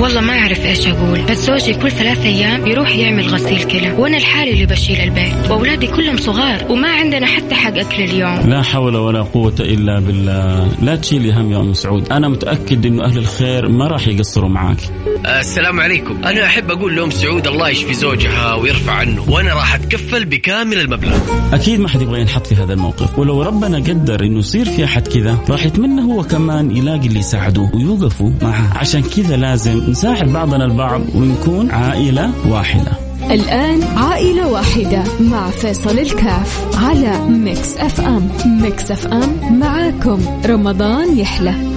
والله ما أعرف إيش أقول بس زوجي كل ثلاث أيام يروح يعمل غسيل كلى وأنا الحالي اللي بشيل البيت وأولادي كلهم صغار وما عندنا حتى حق أكل اليوم. لا حول ولا قوة إلا بالله. لا تشيلي هم يا أم سعود. أنا متأكد أنه أهل الخير ما راح يقصروا معاك. السلام عليكم. أنا أحب أقول لأم سعود الله يشفي زوجها ويرفع عنه وأنا راح أتكفل بكامل المبلغ. أكيد ما حد يبغى ينحط في هذا الموقف. ولو ربنا قدر أنه يصير في أحد كذا راح يتمنى هو كمان يلاقي اللي يساعده ويوقفوا معه. عشان كذا لازم نساعد بعضنا البعض ونكون عائلة واحدة. الآن عائلة واحدة مع فيصل الكاف على Mix FM. Mix FM معاكم. رمضان يحلى.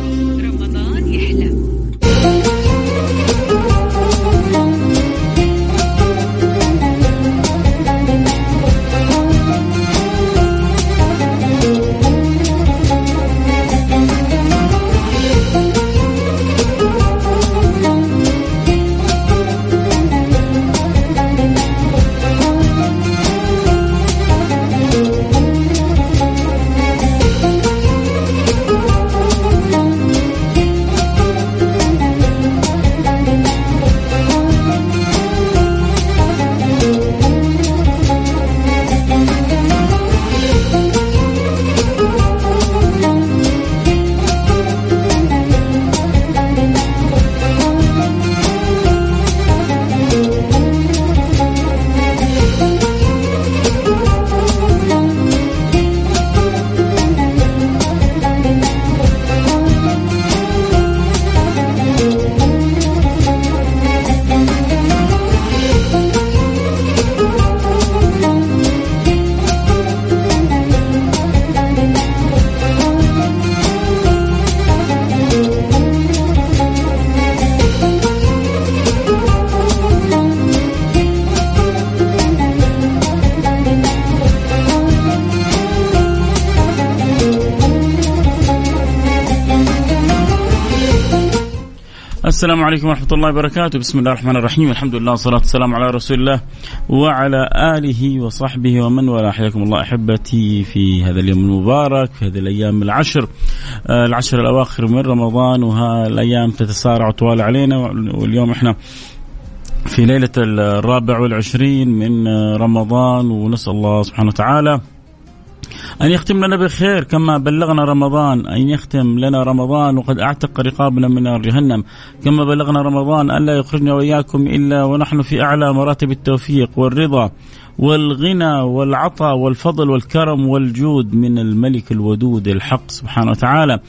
السلام عليكم ورحمة الله وبركاته. بسم الله الرحمن الرحيم. الحمد لله والصلاة والسلام على رسول الله وعلى آله وصحبه ومن والاه. حياكم الله أحبتي في هذا اليوم المبارك في هذه الأيام العشر. آه العشر الأواخر من رمضان وها الأيام تتسارع وتوالى علينا واليوم إحنا في ليلة الرابع والعشرين من رمضان ونسأل الله سبحانه وتعالى أن يختم لنا بخير كما بلغنا رمضان. أن يختم لنا رمضان وقد أعتق رقابنا من نار جهنم. كما بلغنا رمضان ألا يخرجنا وإياكم إلا ونحن في أعلى مراتب التوفيق والرضا والغنى والعطاء والفضل والكرم والجود من الملك الودود الحق سبحانه وتعالى.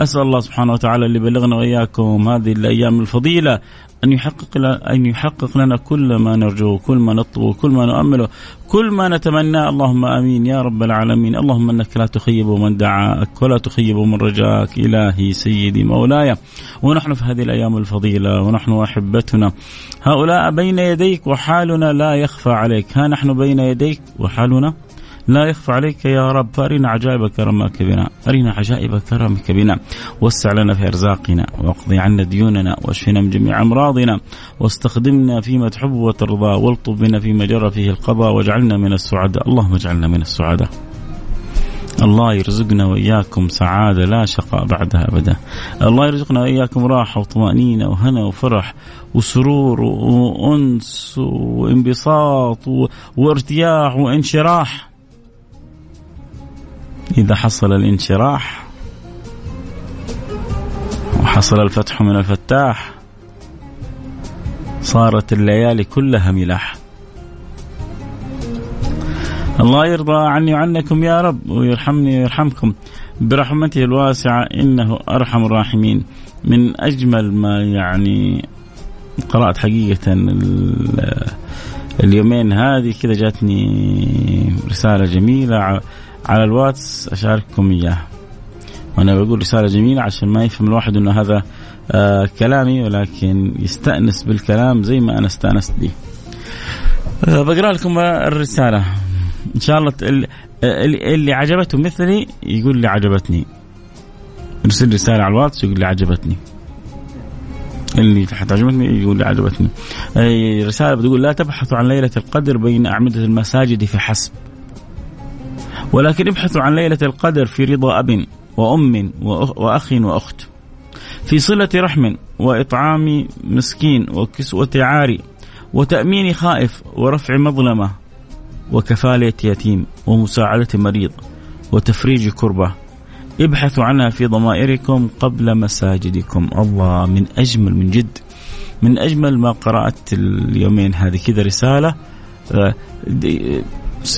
أسأل الله سبحانه وتعالى اللي بلغنا وإياكم هذه الأيام الفضيلة أن يحقق أن يحقق لنا كل ما نرجوه كل ما نطلبه كل ما نؤمله كل ما نتمناه اللهم آمين يا رب العالمين. اللهم أنك لا تخيب من دعاك ولا تخيب من رجاك إلهي سيدي مولاي. ونحن في هذه الأيام الفضيلة ونحن أحبتنا. هؤلاء بين يديك وحالنا لا يخفى عليك. ها نحن بين يديك وحالنا؟ لا يخفى عليك يا رب فأرنا عجائب كرمك بنا أرنا عجائب كرمك بنا وسع لنا في أرزاقنا واقضي عنا ديوننا واشفنا من جميع أمراضنا واستخدمنا فيما تحب وترضى والطف بنا فيما جرى فيه القضاء واجعلنا من السعداء اللهم اجعلنا من السعداء الله يرزقنا وإياكم سعادة لا شقاء بعدها أبدا. الله يرزقنا وإياكم راحة وطمأنينة وهنا وفرح وسرور وأنس وانبساط وارتياح وانشراح. إذا حصل الانشراح وحصل الفتح من الفتاح صارت الليالي كلها ملاح. الله يرضى عني وعنكم يا رب ويرحمني ويرحمكم. برحمته الواسعة إنه أرحم الراحمين. من أجمل ما يعني قرأت حقيقة اليومين هذه كذا جاتني رسالة جميلة على الواتس أشارككم إياه وأنا بقول رسالة جميلة عشان ما يفهم الواحد إنه هذا آه كلامي ولكن يستأنس بالكلام زي ما أنا استأنست به. آه بقرأ لكم الرسالة إن شاء الله اللي, اللي عجبته مثلي يقول لي عجبتني. يرسل رسالة على الواتس يقول لي عجبتني. اللي حتعجبتني يقول لي عجبتني. أي رسالة بتقول لا تبحثوا عن ليلة القدر بين أعمدة المساجد فحسب. ولكن ابحثوا عن ليلة القدر في رضا أب وأم وأخ وأخت. في صلة رحم وإطعام مسكين وكسوة عاري وتأمين خائف ورفع مظلمة وكفالة يتيم ومساعدة مريض وتفريج كربة. ابحثوا عنها في ضمائركم قبل مساجدكم. الله من أجمل من جد من أجمل ما قرأت اليومين هذه. كذا رسالة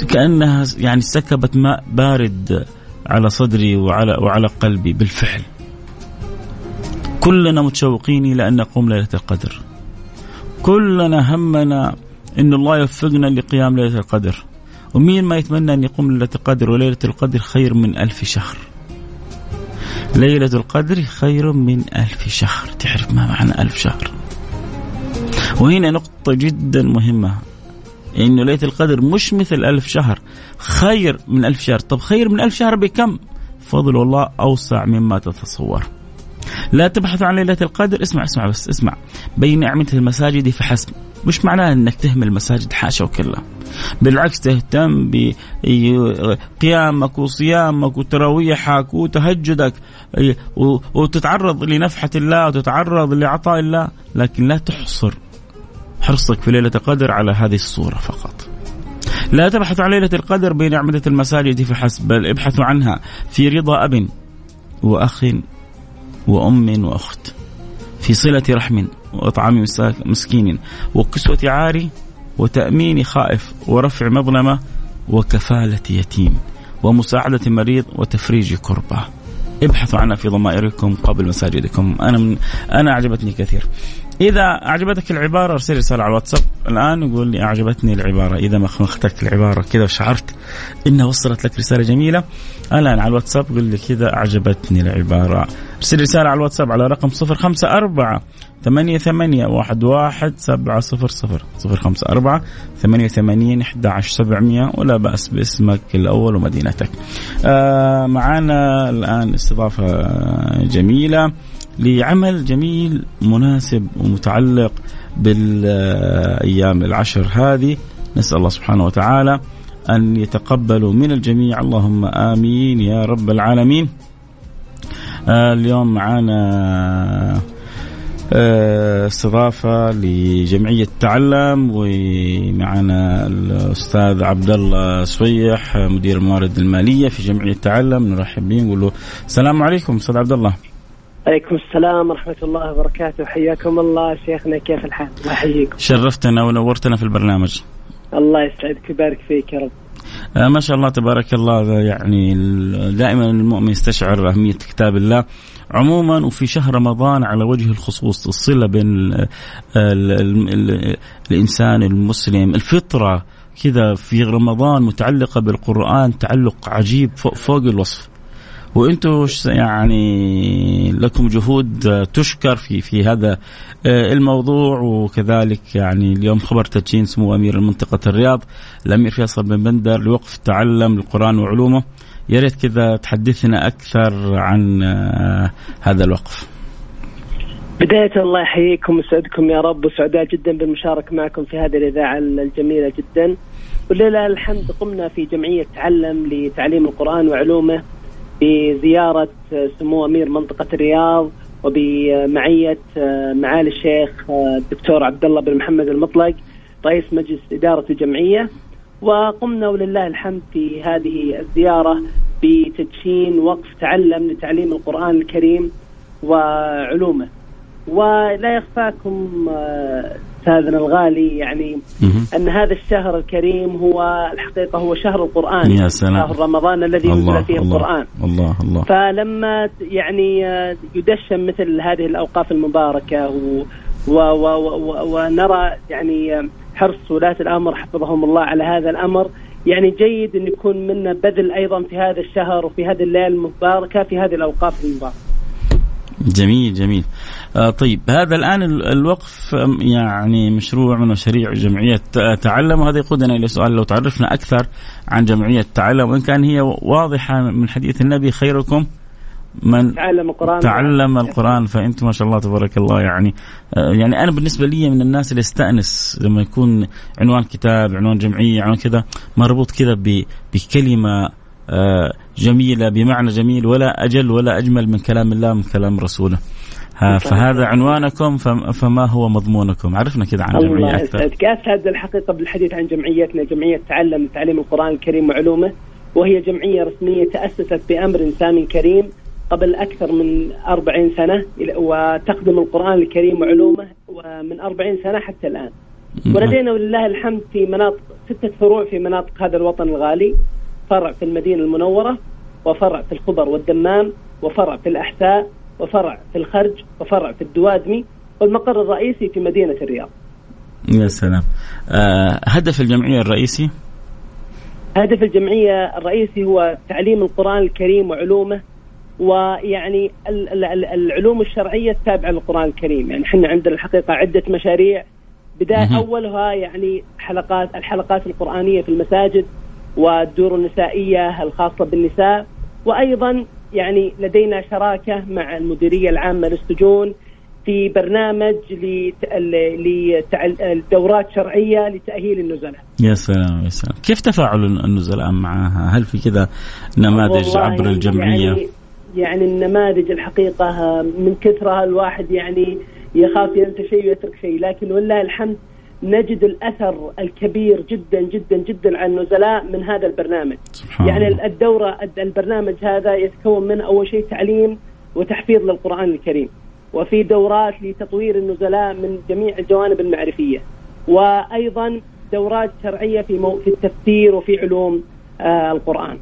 كأنها يعني سكبت ماء بارد على صدري وعلى وعلى قلبي بالفعل. كلنا متشوقين إلى أن نقوم ليلة القدر. كلنا همنا أن الله يوفقنا لقيام ليلة القدر. ومين ما يتمنى أن يقوم ليلة القدر وليلة القدر خير من ألف شهر؟ ليلة القدر خير من ألف شهر. تعرف ما معنى ألف شهر؟ وهنا نقطة جدا مهمة. إنه ليلة القدر مش مثل ألف شهر. خير من ألف شهر. طب خير من ألف شهر بكم؟ فضل الله أوسع مما تتصور. لا تبحث عن ليلة القدر. اسمع اسمع بس اسمع. بين أعمدة المساجد فحسب. مش معناه أنك تهمل المساجد حاشا وكلا. بالعكس تهتم بقيامك وصيامك وتراويحك وتهجدك وتتعرض لنفحة الله وتتعرض لعطاء الله. لكن لا تحصر. حرصك في ليلة القدر على هذه الصورة فقط. لا تبحث عن ليلة القدر بين أعمدة المساجد فحسب بل ابحثوا عنها في رضا أب وأخ وأم وأخت في صلة رحم وإطعام مسكين وكسوة عاري وتأمين خائف ورفع مظلمة وكفالة يتيم ومساعدة مريض وتفريج كربة. ابحثوا عنها في ضمائركم قبل مساجدكم. أنا من أنا أعجبتني كثير. إذا أعجبتك العبارة أرسل رسالة على الواتساب. الآن وقول لي أعجبتني العبارة. إذا ما اخترت العبارة كذا وشعرت إنها وصلت لك رسالة جميلة. الآن على الواتساب قول لي كذا أعجبتني العبارة. أرسل رسالة على الواتساب على رقم 054 ثمانية ثمانية واحد واحد سبعة صفر صفر. صفر خمسة أربعة ثمانية ثمانين أحد عشر سبعمية. ولا بأس باسمك الأول ومدينتك. آه معنا الآن استضافة جميلة. لعمل جميل مناسب ومتعلق بالأيام العشر هذه. نسأل الله سبحانه وتعالى أن يتقبلوا من الجميع. اللهم آمين يا رب العالمين. آه اليوم معنا آه، استضافة لجمعية تعلم ومعنا الأستاذ عبد الله صفيح مدير الموارد المالية في جمعية تعلم. نرحب به نقول له السلام عليكم أستاذ عبد الله عليكم السلام ورحمة الله وبركاته. حياكم الله شيخنا كيف الحال؟ الله يحييكم شرفتنا ونورتنا في البرنامج. الله يسعدك ويبارك فيك يا رب. آه ما شاء الله تبارك الله يعني دائما المؤمن يستشعر أهمية كتاب الله. عموما وفي شهر رمضان على وجه الخصوص الصلة بين ال ال ال الإنسان المسلم. الفطرة كذا في رمضان متعلقة بالقرآن تعلق عجيب فوق, فوق الوصف. وأنتم يعني لكم جهود تشكر في في هذا آه، الموضوع. وكذلك يعني اليوم خبر تدشين سمو أمير منطقه الرياض الأمير فيصل بن بندر لوقف تعلم القرآن وعلومه. يا ريت كذا تحدثنا أكثر عن آه، هذا الوقف. بداية الله يحييكم ويسعدكم يا رب وسعداء جدا بالمشاركة معكم في هذه الإذاعة الجميلة جدا. ولله الحمد قمنا في جمعية تعلم لتعليم القرآن وعلومه. بزيارة سمو أمير منطقة الرياض وبمعية آه، معالي الشيخ آه، الدكتور عبد الله بن محمد المطلق رئيس مجلس إدارة الجمعية. وقمنا ولله الحمد في هذه الزيارة بتدشين وقف تعلم لتعليم القرآن الكريم وعلومه. ولا يخفاكم آه، أستاذنا الغالي يعني أن هذا الشهر الكريم هو الحقيقة هو شهر القرآن يا سلام. شهر رمضان الذي ينزل فيه الله القرآن. الله الله. فلما يعني آه، يدشن مثل هذه الأوقاف المباركة و و و و ونرى يعني آه، حرص ولاة الأمر حفظهم الله على هذا الأمر يعني جيد أن يكون منا بذل أيضا في هذا الشهر وفي هذه الليلة المباركة في هذه الأوقاف المباركة. جميل جميل. آه طيب هذا الآن الوقف يعني مشروع من مشاريع جمعية تعلم وهذا يقودنا إلى سؤال لو تعرفنا أكثر عن جمعية تعلم وإن كان هي واضحة من حديث النبي خيركم من تعلم القرآن. تعلم القرآن فأنت ما شاء الله تبارك الله يعني آه، يعني أنا بالنسبة لي من الناس اللي استأنس لما يكون عنوان كتاب عنوان جمعية عنوان كذا مربوط كذا بكلمة آه، جميلة بمعنى جميل ولا أجل ولا أجمل من كلام الله من كلام رسوله. فهذا عنوانكم فما هو مضمونكم؟ عرفنا كذا عن الجمعية أكثر. أسعد الحقيقة بالحديث عن جمعيتنا جمعية تعلم تعليم القرآن الكريم وعلومه وهي جمعية رسمية تأسست بأمر سام كريم قبل أكثر من 40 سنة وتخدم القرآن الكريم وعلومه ومن 40 سنة حتى الآن. ولدينا ولله الحمد في مناطق ستة فروع في مناطق هذا الوطن الغالي. فرع في المدينة المنورة وفرع في الخبر والدمام وفرع في الأحساء وفرع في الخرج وفرع في الدوادمي والمقر الرئيسي في مدينة الرياض. يا سلام. آه هدف الجمعية الرئيسي؟ هدف الجمعية الرئيسي هو تعليم القرآن الكريم وعلومه ويعني العلوم الشرعية التابعة للقرآن الكريم. يعني إحنا عندنا الحقيقة عدة مشاريع. بداية أولها يعني حلقات الحلقات القرآنية في المساجد والدور النسائية الخاصة بالنساء وأيضا يعني لدينا شراكة مع المديرية العامة للسجون في برنامج لدورات شرعية لتأهيل النزلاء. يا سلام يا سلام، كيف تفاعل النزلاء معها؟ هل في كذا نماذج عبر الجمعية؟ يعني, يعني النماذج الحقيقة من كثرها الواحد يعني يخاف ينسى شيء ويترك شيء، لكن ولله الحمد نجد الأثر الكبير جدا جدا جدا على النزلاء من هذا البرنامج. سبحان يعني. الدورة البرنامج هذا يتكون من أول شيء تعليم وتحفيظ للقرآن الكريم. وفي دورات لتطوير النزلاء من جميع الجوانب المعرفية وأيضا دورات شرعية في مو في التفسير وفي علوم آه القرآن.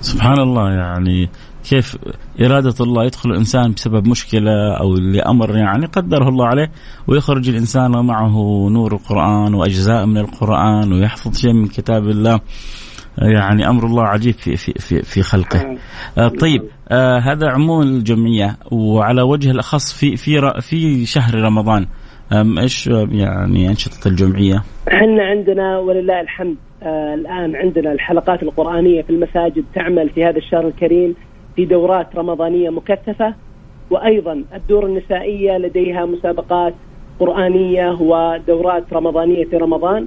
سبحان الله يعني كيف إرادة الله يدخل الإنسان بسبب مشكلة أو لأمر يعني قدره الله عليه ويخرج الإنسان ومعه نور القرآن وأجزاء من القرآن ويحفظ شيء من كتاب الله يعني أمر الله عجيب في في في, في خلقه. آه طيب آه هذا عموم الجمعية وعلى وجه الأخص في في في شهر رمضان إيش يعني أنشطة الجمعية؟ إحنا عندنا ولله الحمد آه الآن عندنا الحلقات القرآنية في المساجد تعمل في هذا الشهر الكريم في دورات رمضانية مكثفة وأيضا الدور النسائية لديها مسابقات قرآنية ودورات رمضانية في رمضان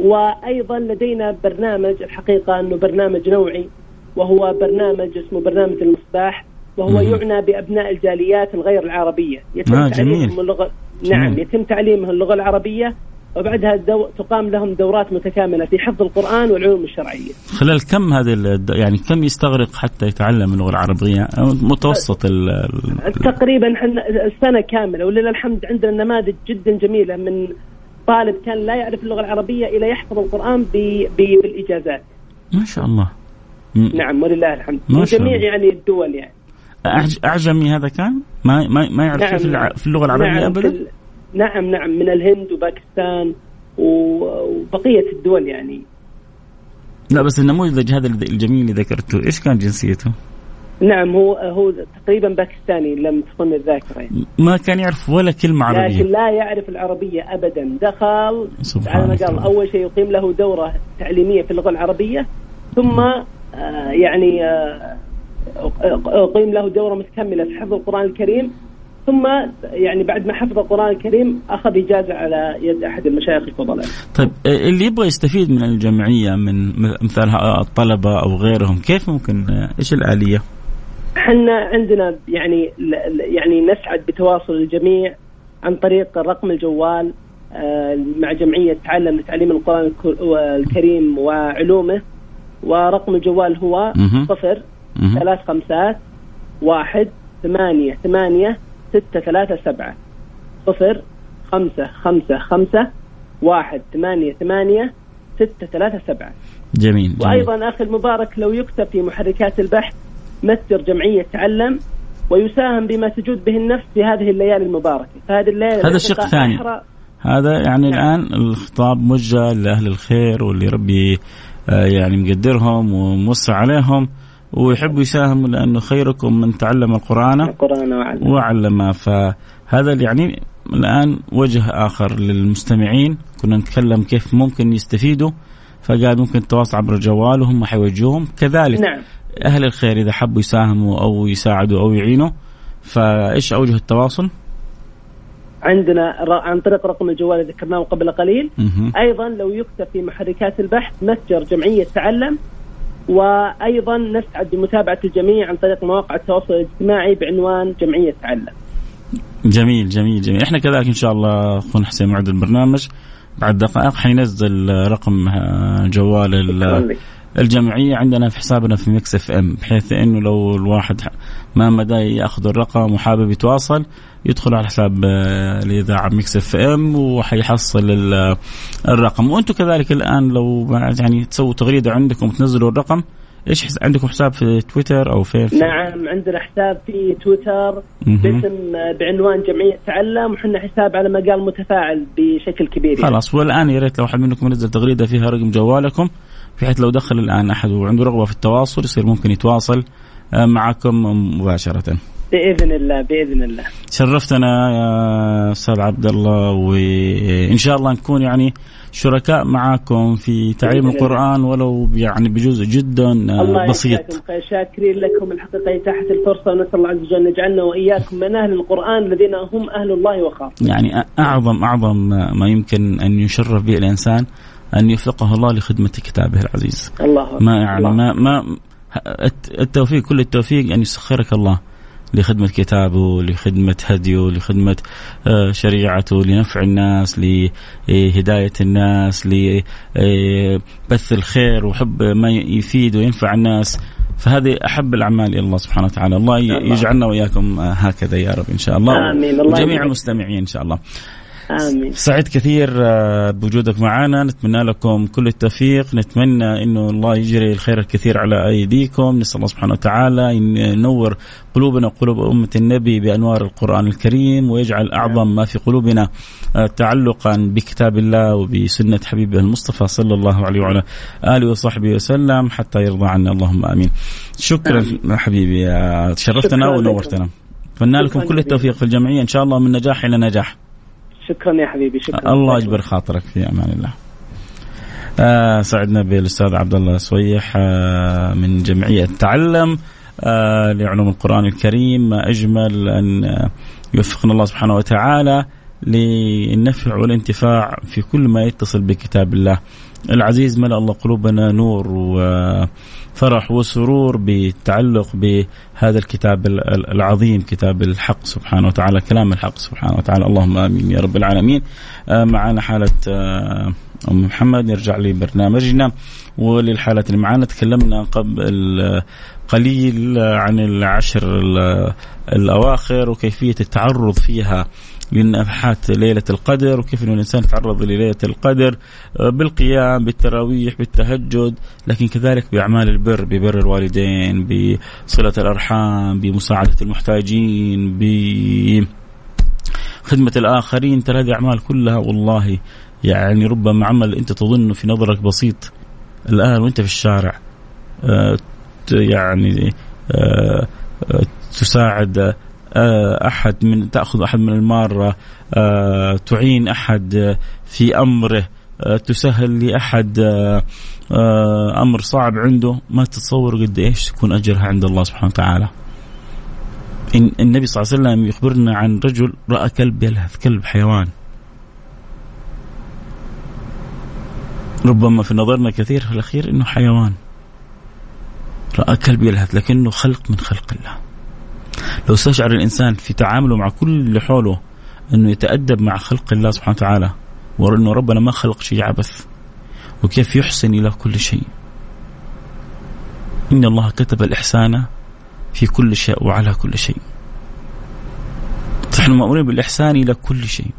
وأيضا لدينا برنامج الحقيقة أنه برنامج نوعي وهو برنامج اسمه برنامج المصباح وهو يعنى بأبناء الجاليات الغير العربية. يتم آه تعليمهم اللغة نعم يتم تعليمهم اللغة العربية وبعدها دو... تقام لهم دورات متكاملة في حفظ القرآن والعلوم الشرعية. خلال كم هذه الد... يعني كم يستغرق حتى يتعلم اللغة العربية؟ متوسط ال... تقريبا السنة كاملة ولله الحمد عندنا نماذج جدا جميلة من طالب كان لا يعرف اللغة العربية إلى يحفظ القرآن ب... ب... بالإجازات. ما شاء الله. نعم ولله الحمد. من جميع يعني الدول يعني. أعجمي هذا كان؟ ما ما ما يعرف نعم في, في اللغة العربية نعم ابدا؟ نعم نعم من الهند وباكستان وبقية الدول يعني. لا بس النموذج هذا الجميل اللي ذكرته إيش كان جنسيته؟ نعم هو هو تقريبا باكستاني لم تخن الذاكرة يعني. ما كان يعرف ولا كلمة عربية لكن لا يعرف العربية ابدا دخل على ما قال أول شيء يقيم له دورة تعليمية في اللغة العربية ثم آه يعني آه أقيم له دورة متكملة في حفظ القرآن الكريم ثم يعني بعد ما حفظ القرآن الكريم أخذ إجازة على يد أحد المشايخ الفضلاء. طيب اللي يبغى يستفيد من الجمعية من مثال الطلبة أو غيرهم كيف ممكن إيش الآلية؟ إحنا عندنا يعني يعني نسعد بتواصل الجميع عن طريق رقم الجوال آه، مع جمعية تعلم لتعليم القرآن الكريم وعلومه ورقم الجوال هو صفر ثلاث خمسات واحد ثمانية ثمانية ستة ثلاثة سبعة. صفر خمسة خمسة خمسة واحد ثمانية ثمانية ستة ثلاثة سبعة. جميل, جميل. وأيضا أخي المبارك لو يكتب في محركات البحث متجر جمعية تعلم ويساهم بما تجود به النفس في هذه الليالي المباركة. فهذه الليالي هذا الشق الثاني هذا يعني نعم. الآن الخطاب موجه لأهل الخير واللي ربي آه، يعني مقدرهم وموسع عليهم. ويحبوا يساهموا لأنه خيركم من تعلم القرآن, القرآن وعلم, وعلم فهذا يعني الآن وجه آخر للمستمعين. كنا نتكلم كيف ممكن يستفيدوا فقال ممكن التواصل عبر الجوال وهم حيوجهوهم كذلك نعم. أهل الخير إذا حبوا يساهموا أو يساعدوا أو يعينوا. فإيش أوجه التواصل؟ عندنا عن طريق رقم الجوال اللي ذكرناه قبل قليل. أيضا لو يكتب في محركات البحث متجر جمعية تعلم وأيضا نسعد بمتابعه الجميع عن طريق مواقع التواصل الاجتماعي بعنوان جمعية تعلم. جميل جميل جميل إحنا كذلك إن شاء الله أخونا حسين معد البرنامج بعد دقائق حينزل رقم آه، جوال الجمعية عندنا في حسابنا في Mix FM بحيث إنه لو الواحد ما مدى يأخذ الرقم وحابب يتواصل يدخل على حساب آه، الإذاعة Mix FM وحيحصل الرقم. وأنتم كذلك الآن لو يعني تسووا تغريدة عندكم وتنزلوا الرقم إيش عندكم حساب في تويتر أو في نعم عندنا حساب في تويتر باسم بعنوان جمعية تعلم وحنا حساب على ما قال متفاعل بشكل كبير يعني. خلاص والآن يا ريت لو حد منكم ينزل تغريدة فيها رقم جوالكم بحيث لو دخل الآن أحد وعنده رغبة في التواصل يصير ممكن يتواصل آه، معكم مباشرة. بإذن الله بإذن الله. شرفتنا يا أستاذ عبد الله وإن شاء الله نكون يعني شركاء معكم في تعليم القرآن ولو يعني بجزء جدا آه، الله بسيط. الله شاكرين لكم الحقيقة اتاحه الفرصة ونسأل الله عز وجل أن يجعلنا وإياكم من أهل القرآن الذين هم أهل الله وخاصة. يعني أعظم أعظم ما يمكن أن يشرف به الإنسان. أن يوفقه الله لخدمة كتابه العزيز. الله ما يعني ما ما التوفيق كل التوفيق. ان يسخرك الله لخدمة كتابه لخدمة هديه لخدمة آه، شريعته لنفع الناس لهداية الناس لبث الخير وحب ما يفيد وينفع الناس. فهذه أحب الأعمال إلى الله سبحانه وتعالى. الله يجعلنا وإياكم هكذا يا رب إن شاء الله. آمين. الله وجميع المستمعين إن شاء الله. آمين. سعيد كثير آه، بوجودك معنا نتمنى لكم كل التوفيق نتمنى إنه الله يجري الخير الكثير على أيديكم نسأل الله سبحانه وتعالى ينور قلوبنا وقلوب أمة النبي بأنوار القرآن الكريم ويجعل أعظم ما في قلوبنا آه، تعلقا بكتاب الله وبسنة حبيبه المصطفى صلى الله عليه وعلى آله وصحبه وسلم حتى يرضى عنا اللهم آمين. شكرا آمين. حبيبي شرفتنا ونورتنا. اتمنى لكم كل التوفيق في الجمعية إن شاء الله من نجاح إلى نجاح. شكرا يا حبيبي شكرا. الله يجبر خاطرك في أمان الله. آه سعدنا بالأستاذ عبد الله سويح آه من جمعية تعلم آه لعلوم القرآن الكريم. أجمل أن يوفقنا الله سبحانه وتعالى. للنفع والانتفاع في كل ما يتصل بكتاب الله. العزيز ملأ الله قلوبنا نور وفرح وسرور بالتعلق بهذا الكتاب العظيم كتاب الحق سبحانه وتعالى كلام الحق سبحانه وتعالى. اللهم آمين يا رب العالمين. آه، معنا حالة آه، أم محمد نرجع لبرنامجنا وللحالة اللي معنا تكلمنا قبل قليل عن العشر الأواخر وكيفية التعرض فيها. لنفحات ليلة القدر وكيف أن الإنسان يتعرض لليلة القدر آه، بالقيام بالتراويح بالتهجد لكن كذلك بأعمال البر ببر الوالدين بصلة الأرحام بمساعدة المحتاجين بخدمة الآخرين ترى هذه أعمال كلها والله يعني ربما عمل أنت تظنه في نظرك بسيط الآن وأنت في الشارع آه، يعني آه، تساعد أحد من تأخذ أحد من المارة آه، تعين أحد في أمره آه، تسهل لأحد أمر صعب عنده ما تتصور قد إيش تكون أجرها عند الله سبحانه وتعالى. النبي صلى الله عليه وسلم يخبرنا عن رجل رأى كلب يلهث كلب حيوان. ربما في نظرنا كثير في الأخير إنه حيوان. رأى كلب يلهث لكنه خلق من خلق الله. لو استشعر الإنسان في تعامله مع كل اللي حوله إنه يتأدب مع خلق الله سبحانه وتعالى وإنه ربنا ما خلق شيء عبث وكيف يحسن إلى كل شيء. إن الله كتب الإحسان في كل شيء وعلى كل شيء. نحن مأمورين بالإحسان إلى كل شيء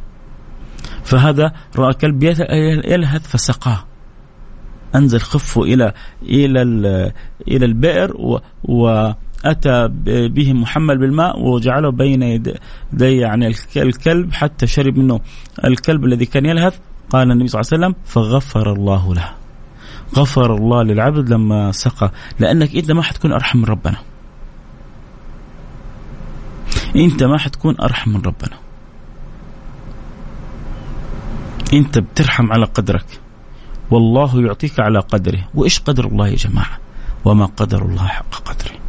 فهذا رأى كلب يلهث فسقاه أنزل خفه إلى إلى إلى البئر و, و أتى به محمل بالماء وجعله بين يدي يعني الكلب حتى شرب منه الكلب الذي كان يلهث. قال النبي صلى الله عليه وسلم فغفر الله له. غفر الله للعبد لما سقى. لأنك أنت ما حتكون أرحم من ربنا. أنت ما حتكون أرحم من ربنا. أنت بترحم على قدرك. والله يعطيك على قدره. وإيش قدر الله يا جماعة؟ وما قدر الله حق قدره.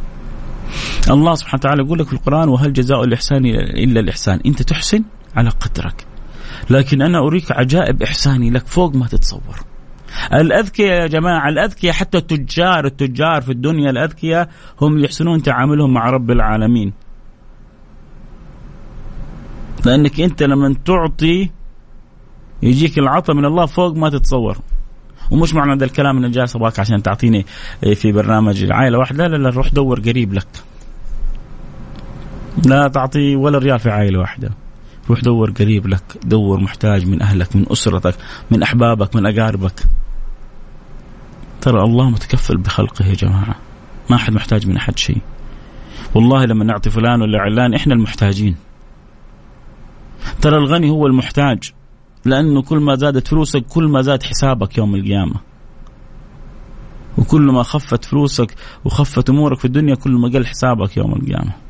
الله سبحانه وتعالى يقول لك في القرآن وهل جزاء الإحسان إلا الإحسان؟ أنت تحسن على قدرك. لكن أنا أريك عجائب إحساني لك فوق ما تتصور. الأذكياء يا جماعة الأذكياء حتى التجار التجار في الدنيا الأذكياء هم يحسنون تعاملهم مع رب العالمين. لأنك أنت لما تعطي يجيك العطاء من الله فوق ما تتصور. ومش معنى هذا الكلام انه جالس ابغاك عشان تعطيني في برنامج العائلة واحدة لا لا روح دور قريب لك. لا تعطي ولا ريال في عائلة واحدة. روح دور قريب لك دور محتاج من أهلك من أسرتك من أحبابك من أقاربك. ترى الله متكفل بخلقه يا جماعة. ما حد محتاج من أحد شيء. والله لما نعطي فلان ولا علان إحنا المحتاجين. ترى الغني هو المحتاج لأنه كل ما زادت فلوسك كل ما زاد حسابك يوم القيامة. وكل ما خفت فلوسك وخفت أمورك في الدنيا كل ما قل حسابك يوم القيامة.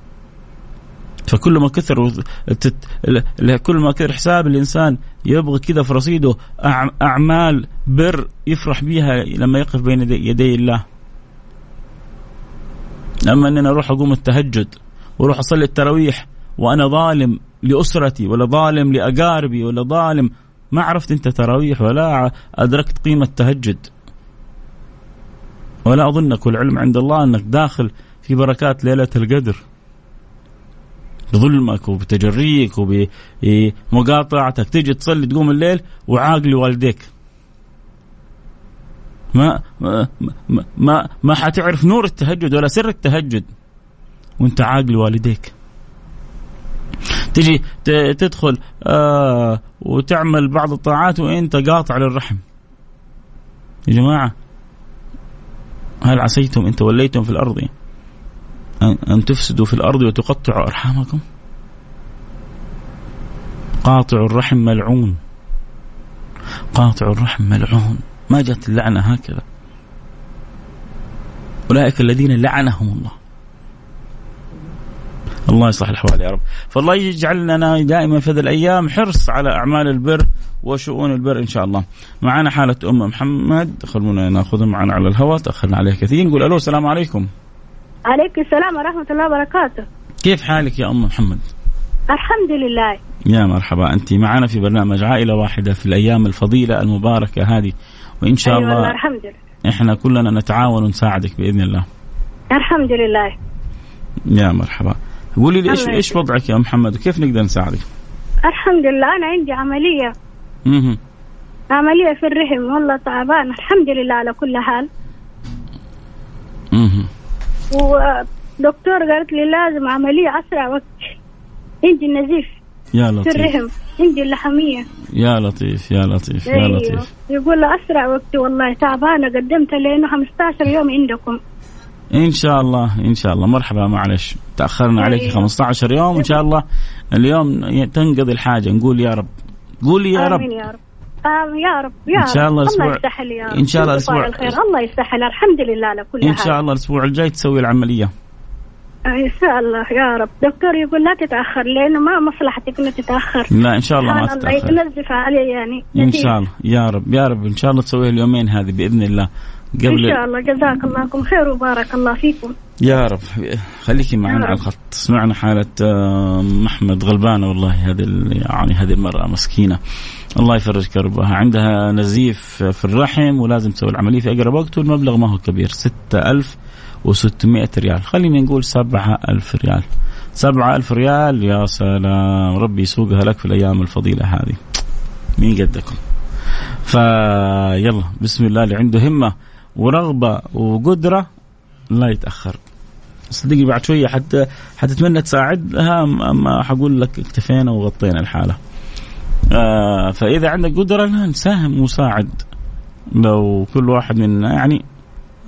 فكل ما كثر كل ما كثر حساب الإنسان يبغى كذا في رصيده أعمال بر يفرح بها لما يقف بين يدي الله. أما أننا أروح أقوم التهجد وأروح أصلي التراويح وأنا ظالم لأسرتي ولا ظالم لأقاربي ولا ظالم ما عرفت أنت تراويح ولا أدركت قيمة تهجد. ولا أظنك والعلم عند الله أنك داخل في بركات ليلة القدر. بظلمك وبتجريك وبمقاطعتك. تيجي تصلي تقوم الليل وعاقل والديك. ما ما ما ما حتعرف نور التهجد ولا سر التهجد. وانت عاقل والديك. تجي تدخل آه وتعمل بعض الطاعات وانت قاطع للرحم. يا جماعة هل عسيتم؟ ان توليتم في الأرض. أن تفسدوا في الأرض وتقطعوا أرحامكم. قاطع الرحم ملعون. قاطع الرحم ملعون. ما جاءت اللعنة هكذا. أولئك الذين لعنهم الله. الله يصلح الأحوال يا رب. فالله يجعل لنا دائما في هذه الأيام حرص على أعمال البر وشؤون البر إن شاء الله. معنا حالة أم محمد. خلونا نأخذها معنا على الهواء. تأخرنا عليه كثير. نقول ألو السلام عليكم. عليكم السلام ورحمة الله وبركاته. كيف حالك يا أم محمد؟ الحمد لله. يا مرحبا أنت معنا في برنامج عائلة واحدة في الأيام الفضيلة المباركة هذه وإن شاء أيوة الله الحمد لله. إحنا كلنا نتعاون ونساعدك بإذن الله. الحمد لله. يا مرحبا. قولي لي إيش الله إيش وضعك يا محمد؟ وكيف نقدر نساعدك؟ الحمد لله أنا عندي عملية. مهم. عملية في الرحم والله تعبان. الحمد لله على كل حال. مهم. ودكتور قالت لي لازم عملية أسرع وقت. عندي النزيف يا في لطيف. الرحم. عندي اللحمية يا لطيف يا لطيف يا أيوه. لطيف. يقول أسرع وقت والله تعبانة قدمت لأنه 15 يوم عندكم. إن شاء الله إن شاء الله. مرحبا معلش. تأخرنا عليك أيوه. 15 يوم. إن شاء الله اليوم تنقضي الحاجة. نقول يا رب. قولي يا رب. يا رب. آمين يا رب يا إن شاء. الله الأسبوع- الله يسهل يا رب إن شاء الله الأسبوع- الخير. الله يسهل الحمد لله على كل إن شاء الله الأسبوع الجاي تسوي العملية. إن شاء الله يا رب. دكتور يقول لا تتأخر لأنه ما مصلحتك انه تتأخر. لا إن شاء الله ما سبحان الله تتأخر. ينزف عليه يعني. إن. شاء الله يا رب يا رب. إن شاء الله تسويها اليومين هذه بإذن الله. إن قبل شاء الله. جزاك الله خير وبارك الله فيكم. يا رب. خليكي معنا على. الخط. سمعنا حالة آه، محمد غلبانة والله هذه يعني هذه المرأة مسكينة. الله يفرج كربها عندها نزيف في الرحم ولازم تسوي العملية في أقرب وقت والمبلغ ما هو كبير. 6600 ريال. خلينا نقول 7000 ريال. 7000 ريال. يا سلام. ربي يسوقها لك في الأيام الفضيلة هذه. مين قدكم. فيلا. بسم الله. اللي عنده همة ورغبة وقدرة لا يتأخر. صدقني بعد شوية حتى حتتمنى تساعدها اما حقول لك اكتفينا وغطينا الحالة. آه فإذا عندك قدرة لا نساهم وساعد. لو كل واحد منا يعني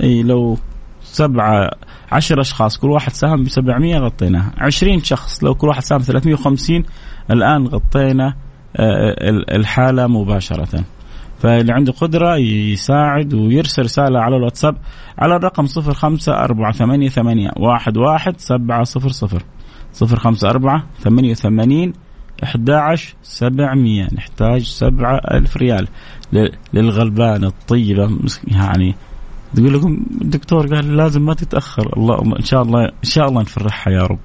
إي لو سبعة عشر أشخاص كل واحد ساهم ب 700 غطيناها. 20 شخص لو كل واحد ساهم 350 الآن غطينا آه، ال- الحالة مباشرة. فاللي عنده قدرة يساعد ويرسل رسالة على الواتساب على الرقم صفر خمسة أربعة ثمانية ثمانية واحد واحد سبعة صفر صفر. صفر خمسة أربعة ثمانية وثمانين أحد عشر سبعمية. نحتاج سبعة ألف ريال ل- للغلبانة الطيبة. يعني تقول لكم الدكتور قال لازم ما تتأخر. الله الله إن شاء الله إن شاء الله نفرحها يا رب.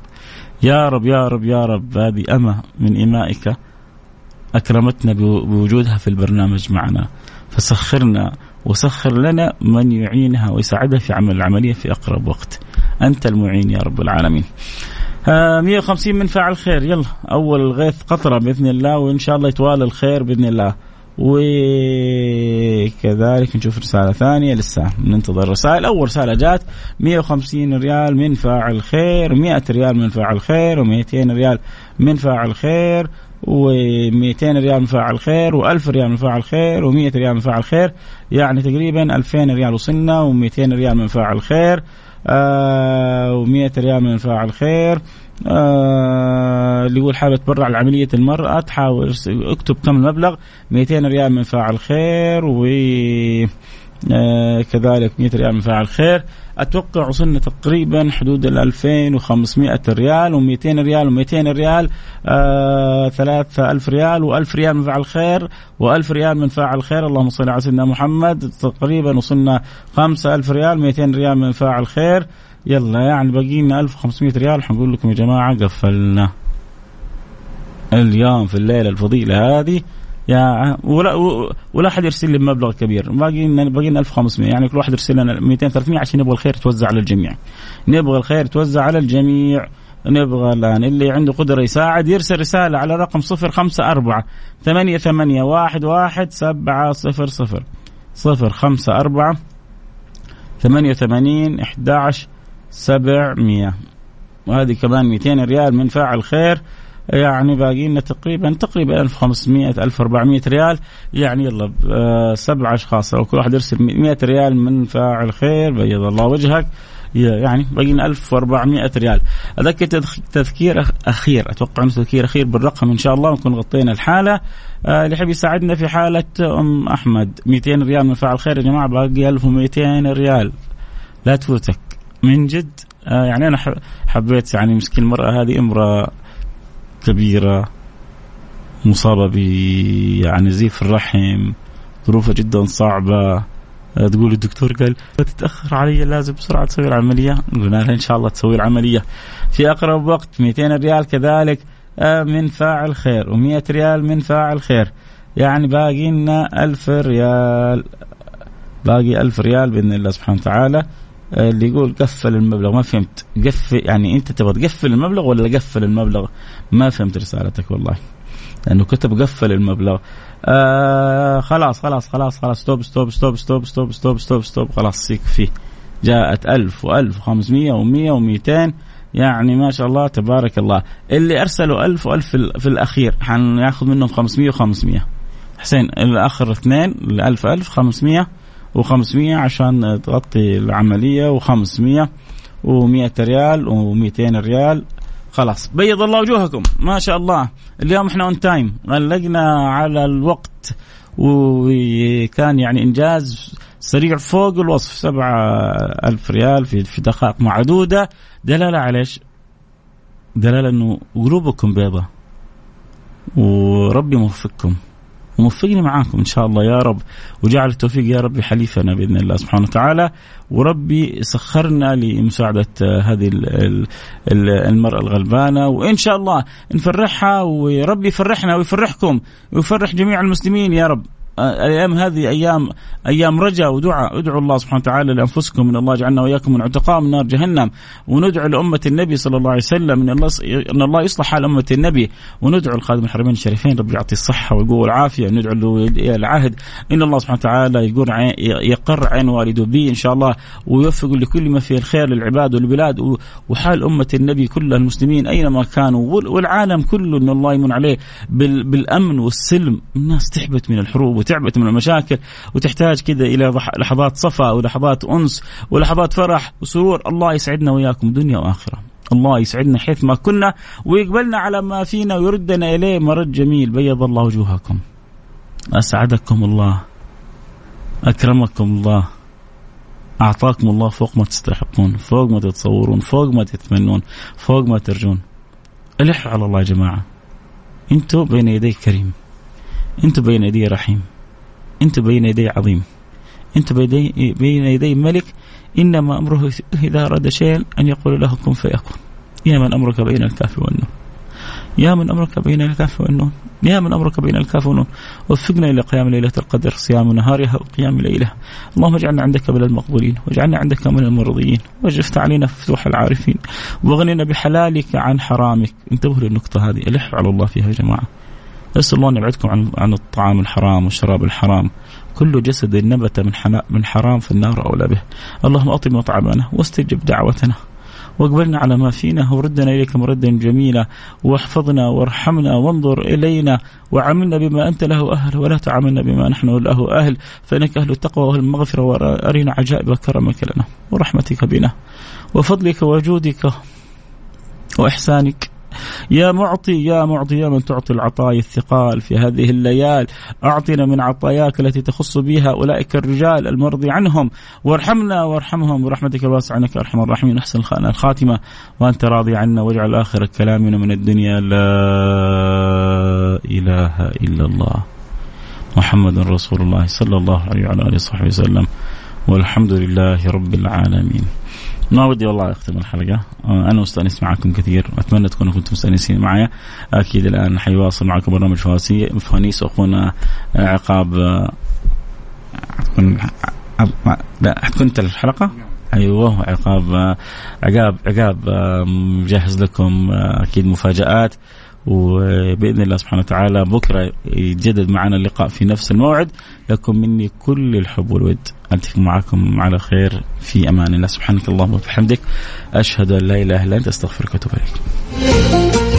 يا رب يا رب يا رب. هذه أمة من إمائك. أكرمتنا بو- بوجودها في البرنامج معنا. فسخرنا وسخر لنا من يعينها ويساعدها في عمل العملية في أقرب وقت. أنت المعين يا رب العالمين. آه 150 من فاعل خير. يلا أول الغيث قطرة بإذن الله وإن شاء الله يتوالى الخير بإذن الله. وكذلك نشوف رسالة ثانية لسه. ننتظر الرسائل أول رسالة جات. 150 ريال من فاعل خير 100 ريال من فاعل خير و200 ريال من فاعل خير. و200 ريال من فاعل خير و1000 ريال من فاعل خير و100 ريال من فاعل خير يعني تقريبا 2000 ريال وصلنا و200 ريال من فاعل خير آه و100 ريال من فاعل خير. آه اللي يقول حابة تبرع لعملية المرأة تحاول اكتب كم المبلغ 200 ريال من فاعل خير و كذلك 100 ريال من فاعل خير. أتوقع وصلنا تقريبا حدود ال 2500 ريال و200 ريال و200 ريال آه 3000 ريال و1000 ريال من فاعل خير و1000 ريال من فاعل خير. اللهم صل على سيدنا محمد. تقريبا وصلنا 5000 ريال 200 ريال من فاعل خير. يلا يعني باقي لنا 1500 ريال. حنقول لكم يا جماعة قفلنا اليوم في الليلة الفضيلة هذه. يا ولا ولا أحد يرسل لي مبلغ كبير. باقي باقي لنا 1500 يعني كل واحد يرسل لنا 200 300 عشان نبغى الخير يتوزع على الجميع. نبغى الخير يتوزع على الجميع. نبغى الان اللي عنده قدرة يساعد يرسل رسالة على رقم 054 ثمانية ثمانية واحد واحد سبعة صفر صفر. صفر خمسة أربعة ثمانية ثمانين إحدى عشر سبعمية. وهذه كمان 200 ريال من فاعل خير. يعني باقي لنا تقريبا تقريبا 1500 1400 ريال. يعني يلا آه، سبع أشخاص. أو كل واحد يرسل 100 ريال من فاعل خير بيض الله وجهك. يعني باقي لنا 1400 ريال. أذكر تذكير أخير. أتوقع إنه تذكير أخير بالرقم إن شاء الله نكون غطينا الحالة. آه، اللي يحب يساعدنا في حالة أم أحمد. 200 ريال من فاعل خير يا جماعة باقي 1200 ريال. لا تفوتك. من جد. آه يعني أنا حبيت يعني مسكين المرأة هذه امرأة كبيرة مصابة ب يعني زيف الرحم ظروفها جدا صعبة. آه، تقول الدكتور قال تتأخر علي لازم بسرعة تسوي العملية. قلنا لها إن شاء الله تسوي العملية. في أقرب وقت 200 ريال كذلك. آه، من فاعل خير و100 ريال من فاعل خير. يعني باقي لنا 1000 ريال. باقي 1000 ريال بإذن الله سبحانه وتعالى. اللي يقول قفل المبلغ ما فهمت. قفل يعني أنت تبغى تقفل المبلغ ولا قفل المبلغ؟ ما فهمت رسالتك والله. لأنه كتب قفل المبلغ. آه خلاص خلاص خلاص خلاص. stop stop stop stop stop stop stop stop. خلاص يكفي جاءت ألف و1500 و100 و200 يعني ما شاء الله تبارك الله. اللي أرسلوا ألف وألف في الأخير حناخذ منهم 500 و500 حسين الآخر اثنين الألف ألف 500 و500 عشان تغطي العملية و500 و100 ريال و200 ريال. خلاص بيض الله وجوهكم. ما شاء الله. اليوم إحنا on time غلقنا على الوقت وكان يعني إنجاز سريع فوق الوصف. سبعة ألف ريال في, في دقائق معدودة. دلالة على إيش؟ دلالة إنه قلوبكم بيضة. وربي موفقكم وموفقني معاكم إن شاء الله يا رب. وجعل التوفيق يا ربي حليفنا بإذن الله سبحانه وتعالى. وربي سخرنا لمساعدة هذه المرأة الغلبانة. وإن شاء الله نفرحها وربي يفرحنا ويفرحكم ويفرح جميع المسلمين يا رب. الأيام هذه أيام أيام رجاء ودعاء. ادعوا الله سبحانه وتعالى لأنفسكم إن الله يجعلنا وإياكم من عتقاء من نار جهنم. وندعو لأمة النبي صلى الله عليه وسلم إن الله إن الله يصلح حال أمة النبي. وندعو الخادم الحرمين الشريفين رب يعطي الصحة والقوه والعافيه ندعو له العهد. إن الله سبحانه وتعالى يقر عين يقر عين والده به إن شاء الله ويوفق لكل ما فيه الخير للعباد والبلاد. وحال أمة النبي كل المسلمين أينما كانوا. والعالم كله إن الله يمن عليه بالأمن والسلم. الناس تحبت من الحروب وتعبت من المشاكل وتحتاج كذا إلى لحظات صفا ولحظات أنس ولحظات فرح وسرور. الله يسعدنا وياكم دنيا وآخرة. الله يسعدنا حيث ما كنا ويقبلنا على ما فينا ويردنا إليه. مرد جميل. بيض الله وجوهكم. أسعدكم الله. أكرمكم الله. أعطاكم الله فوق ما تستحقون فوق ما تتصورون فوق ما تتمنون فوق ما ترجون. الحوا على الله يا جماعة. أنتم بين يدي كريم. أنتم بين يدي رحيم. انت بين يدي عظيم. انت بين يدي ملك. إنما أمره إذا أراد شيئا أن يقول له كن فيكون. يا من أمرك بين الكاف والنون. يا من أمرك بين الكاف والنون. يا من أمرك بين الكاف والنون. وفقنا إلى قيام ليلة القدر. صيام نهارها وقيام ليلها. اللهم اجعلنا عندك من المقبولين. واجعلنا عندك من المرضيين. واجفت علينا فتوح العارفين. واغننا بحلالك عن حرامك. انتبهوا للنقطة هذه. ألح على الله فيها يا جماعة. اسال الله أن يبعدكم عن عن الطعام الحرام والشراب الحرام. كل جسد نبت من من حرام فالنار أولى به. اللهم اطب مطعمنا واستجب دعوتنا. واقبلنا على ما فينا وردنا إليك مردا جميلا. واحفظنا وارحمنا وانظر إلينا وعاملنا بما أنت له أهل ولا تعاملنا بما نحن له أهل. فإنك أهل التقوى وأهل المغفرة وأرنا عجائب كرمك لنا ورحمتك بنا. وفضلك وجودك وإحسانك يا معطي يا معطي يا من تعطي العطايا الثقال في هذه الليال. أعطنا من عطاياك التي تخص بها أولئك الرجال المرضي عنهم. وارحمنا وارحمهم. برحمتك الواسعة إنك أرحم الراحمين. أحسن الخاتمة. وأنت راضي عنا. واجعل آخر كلامنا من الدنيا. لا إله إلا الله. محمد رسول الله صلى الله عليه وعلى آله وصحبه وسلم. والحمد لله رب العالمين. ما ودي والله أختم الحلقة. آه، أنا مستانس معكم كثير. أتمنى تكونوا كنتم مستانسين معي. أكيد الآن حيواصل معكم برنامج فوانيس واخونا آه، عقاب آه، حتكون لا حتكون أنت الحلقة؟ أيوه عقاب عقاب عقاب مجهز لكم أكيد مفاجآت. وبإذن الله سبحانه وتعالى بكرة يتجدد معنا اللقاء في نفس الموعد. لكم مني كل الحب والود. ألتقي معكم على خير في أمان الله. سبحانك اللهم وبحمدك. أشهد أن لا إله إلا أنت. أستغفرك وأتوب إليك.